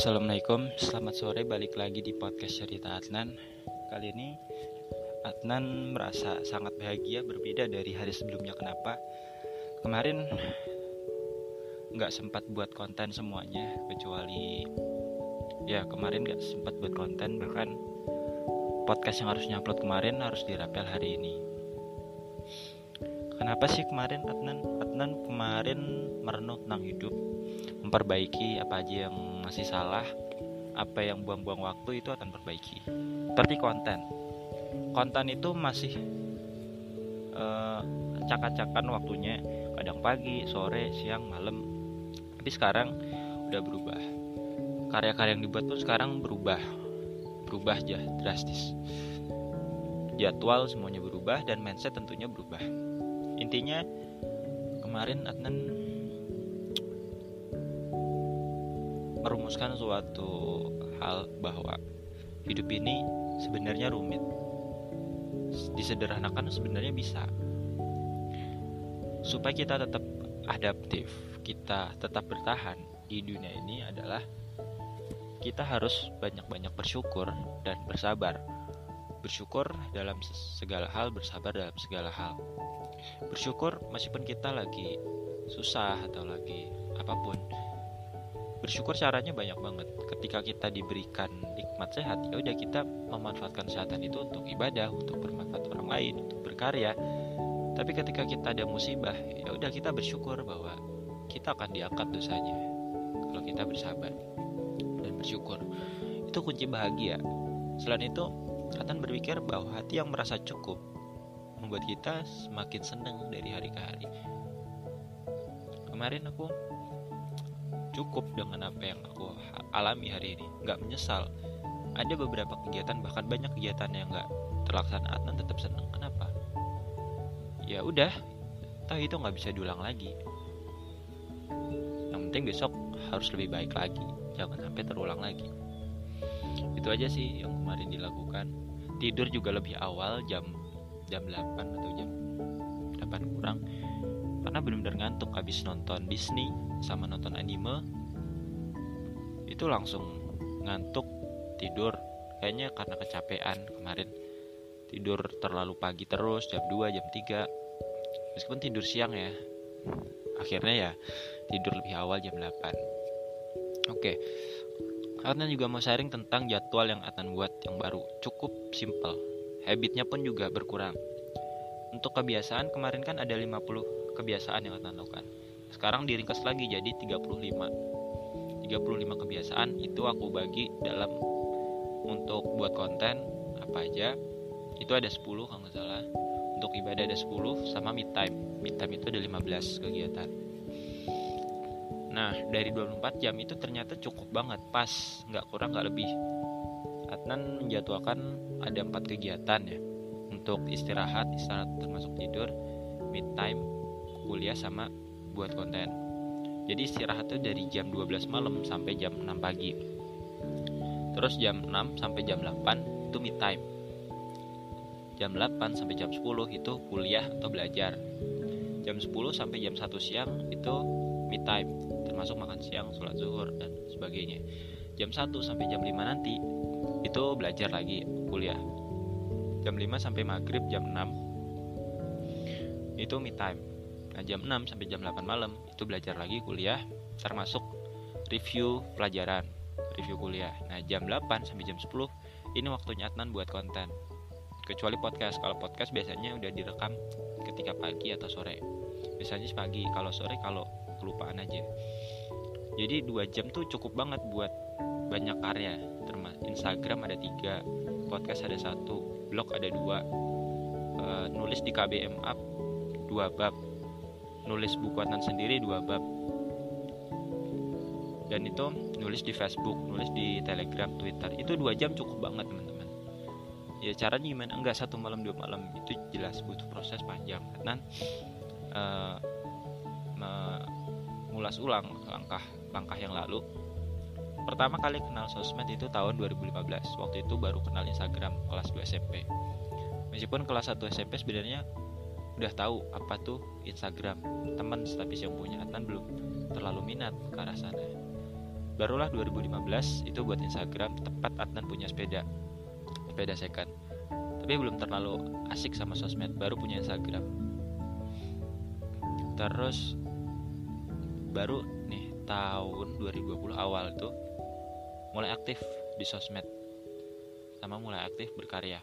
Assalamualaikum, selamat sore balik lagi di podcast cerita Adnan Kali ini Adnan merasa sangat bahagia berbeda dari hari sebelumnya Kenapa? Kemarin nggak sempat buat konten semuanya Kecuali ya kemarin nggak sempat buat konten Bahkan podcast yang harusnya upload kemarin harus dirapel hari ini Kenapa sih kemarin Adnan? Adnan kemarin merenung tentang hidup memperbaiki apa aja yang masih salah apa yang buang-buang waktu itu akan perbaiki. Seperti konten. Konten itu masih uh, cak-cakan waktunya. Kadang pagi sore siang malam. Tapi sekarang udah berubah. Karya-karya yang dibuat pun sekarang berubah. Berubah aja drastis. Jadwal semuanya berubah dan mindset tentunya berubah. Intinya kemarin Adnan merumuskan suatu hal bahwa hidup ini sebenarnya rumit. Disederhanakan sebenarnya bisa. Supaya kita tetap adaptif, kita tetap bertahan di dunia ini adalah kita harus banyak-banyak bersyukur dan bersabar. Bersyukur dalam segala hal, bersabar dalam segala hal. Bersyukur meskipun kita lagi susah atau lagi apa pun, bersyukur caranya banyak banget. Ketika kita diberikan nikmat sehat ya udah kita memanfaatkan kesehatan itu untuk ibadah untuk bermanfaat orang lain untuk berkarya. Tapi ketika kita ada musibah ya udah kita bersyukur bahwa kita akan diangkat dosanya kalau kita bersabar dan bersyukur. Itu kunci bahagia. Selain itu akan berpikir bahwa hati yang merasa cukup membuat kita semakin senang dari hari ke hari. Kemarin aku cukup dengan apa yang aku alami hari ini. Nggak menyesal. Ada beberapa kegiatan bahkan banyak kegiatan yang nggak terlaksana Adnan tetap senang. Kenapa? Ya udah tahu itu nggak bisa diulang lagi. Yang penting besok harus lebih baik lagi. Jangan sampai terulang lagi. Itu aja sih yang kemarin dilakukan. Tidur juga lebih awal jam jam 8 atau jam 8 kurang karena benar-benar ngantuk habis nonton Disney sama nonton anime itu langsung ngantuk tidur. Kayaknya karena kecapean kemarin. Tidur terlalu pagi terus jam 2 jam 3 meskipun tidur siang ya. Akhirnya ya tidur lebih awal jam 8 oke. Karena juga mau sharing tentang jadwal yang akan buat yang baru. Cukup simple. Habitnya pun juga berkurang. Untuk kebiasaan kemarin kan ada 50 kebiasaan yang akan lakukan. Sekarang diringkas lagi jadi 35 35 kebiasaan itu aku bagi dalam untuk buat konten apa aja. Itu ada 10 kalau nggak salah. Untuk ibadah ada 10 sama mid time. Mid time itu ada 15 kegiatan. Nah dari 24 jam itu ternyata cukup banget. Pas nggak kurang nggak lebih. Adnan menjadwalkan ada empat kegiatan ya. Untuk istirahat istirahat termasuk tidur mid time kuliah sama buat konten. Jadi istirahat tuh dari jam 12 malam sampai jam 6 pagi. Terus jam 6 sampai jam 8 itu mid time. Jam 8 sampai jam 10 itu kuliah atau belajar. Jam 10 sampai jam 1 siang itu mid time termasuk makan siang, sholat zuhur dan sebagainya. Jam 1 sampai jam 5 nanti itu belajar lagi kuliah. Jam 5 sampai maghrib jam 6 itu mid time Nah jam 6 sampai jam 8 malam itu belajar lagi kuliah termasuk review pelajaran, review kuliah. Nah jam 8 sampai jam 10 ini waktunya Adnan buat konten. Kecuali podcast, kalau podcast biasanya udah direkam ketika pagi atau sore. Biasanya pagi, kalau sore kalau kelupaan aja. Jadi dua jam tuh cukup banget buat banyak karya. Termas Instagram ada tiga, podcast ada satu, blog ada dua, e, nulis di KBM Up dua bab, nulis buku Adnan sendiri dua bab dan itu nulis di Facebook, nulis di Telegram, Twitter itu dua jam cukup banget teman-teman. Ya caranya gimana? Enggak satu malam dua malam itu jelas butuh proses panjang. Adnan uh, mengulas ulang langkah-langkah yang lalu. Pertama kali kenal sosmed itu tahun 2015. Waktu itu baru kenal Instagram kelas 2 SMP. Meskipun kelas 1 SMP sebenarnya udah tahu apa tuh Instagram? Teman tapi yang punya Adnan belum terlalu minat ke arah sana. Barulah 2015 itu buat Instagram tepat Adnan punya sepeda. Sepeda second. Tapi belum terlalu asik sama sosmed baru punya Instagram. Terus baru nih tahun 2020 awal tuh mulai aktif di sosmed. Sama mulai aktif berkarya.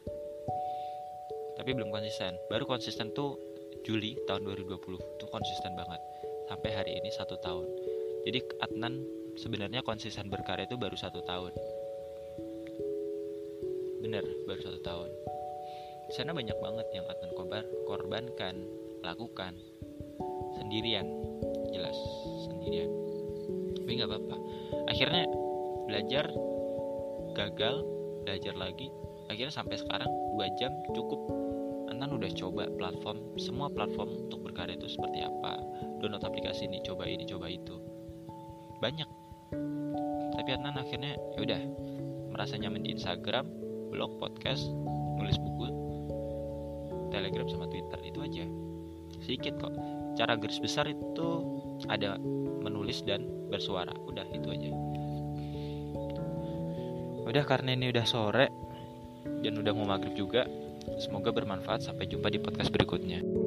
Tapi belum konsisten. Baru konsisten tuh Juli tahun 2020 tuh konsisten banget. Sampai hari ini satu tahun. Jadi Adnan sebenarnya konsisten berkarya itu baru satu tahun. Bener baru satu tahun. Di sana banyak banget yang Adnan kobar korbankan lakukan. Sendirian jelas sendirian. Tapi nggak apa-apa. Akhirnya belajar gagal belajar lagi. Akhirnya sampai sekarang dua jam cukup Anan udah coba platform semua platform untuk berkarya itu seperti apa? Download aplikasi ini coba ini coba itu. Banyak. Tapi Anan akhirnya ya udah merasa nyaman di Instagram blog podcast nulis buku Telegram sama Twitter itu aja. Sedikit kok. Cara garis besar itu ada menulis dan bersuara. Udah itu aja. Udah karena ini udah sore dan udah mau maghrib juga semoga bermanfaat. Sampai jumpa di podcast berikutnya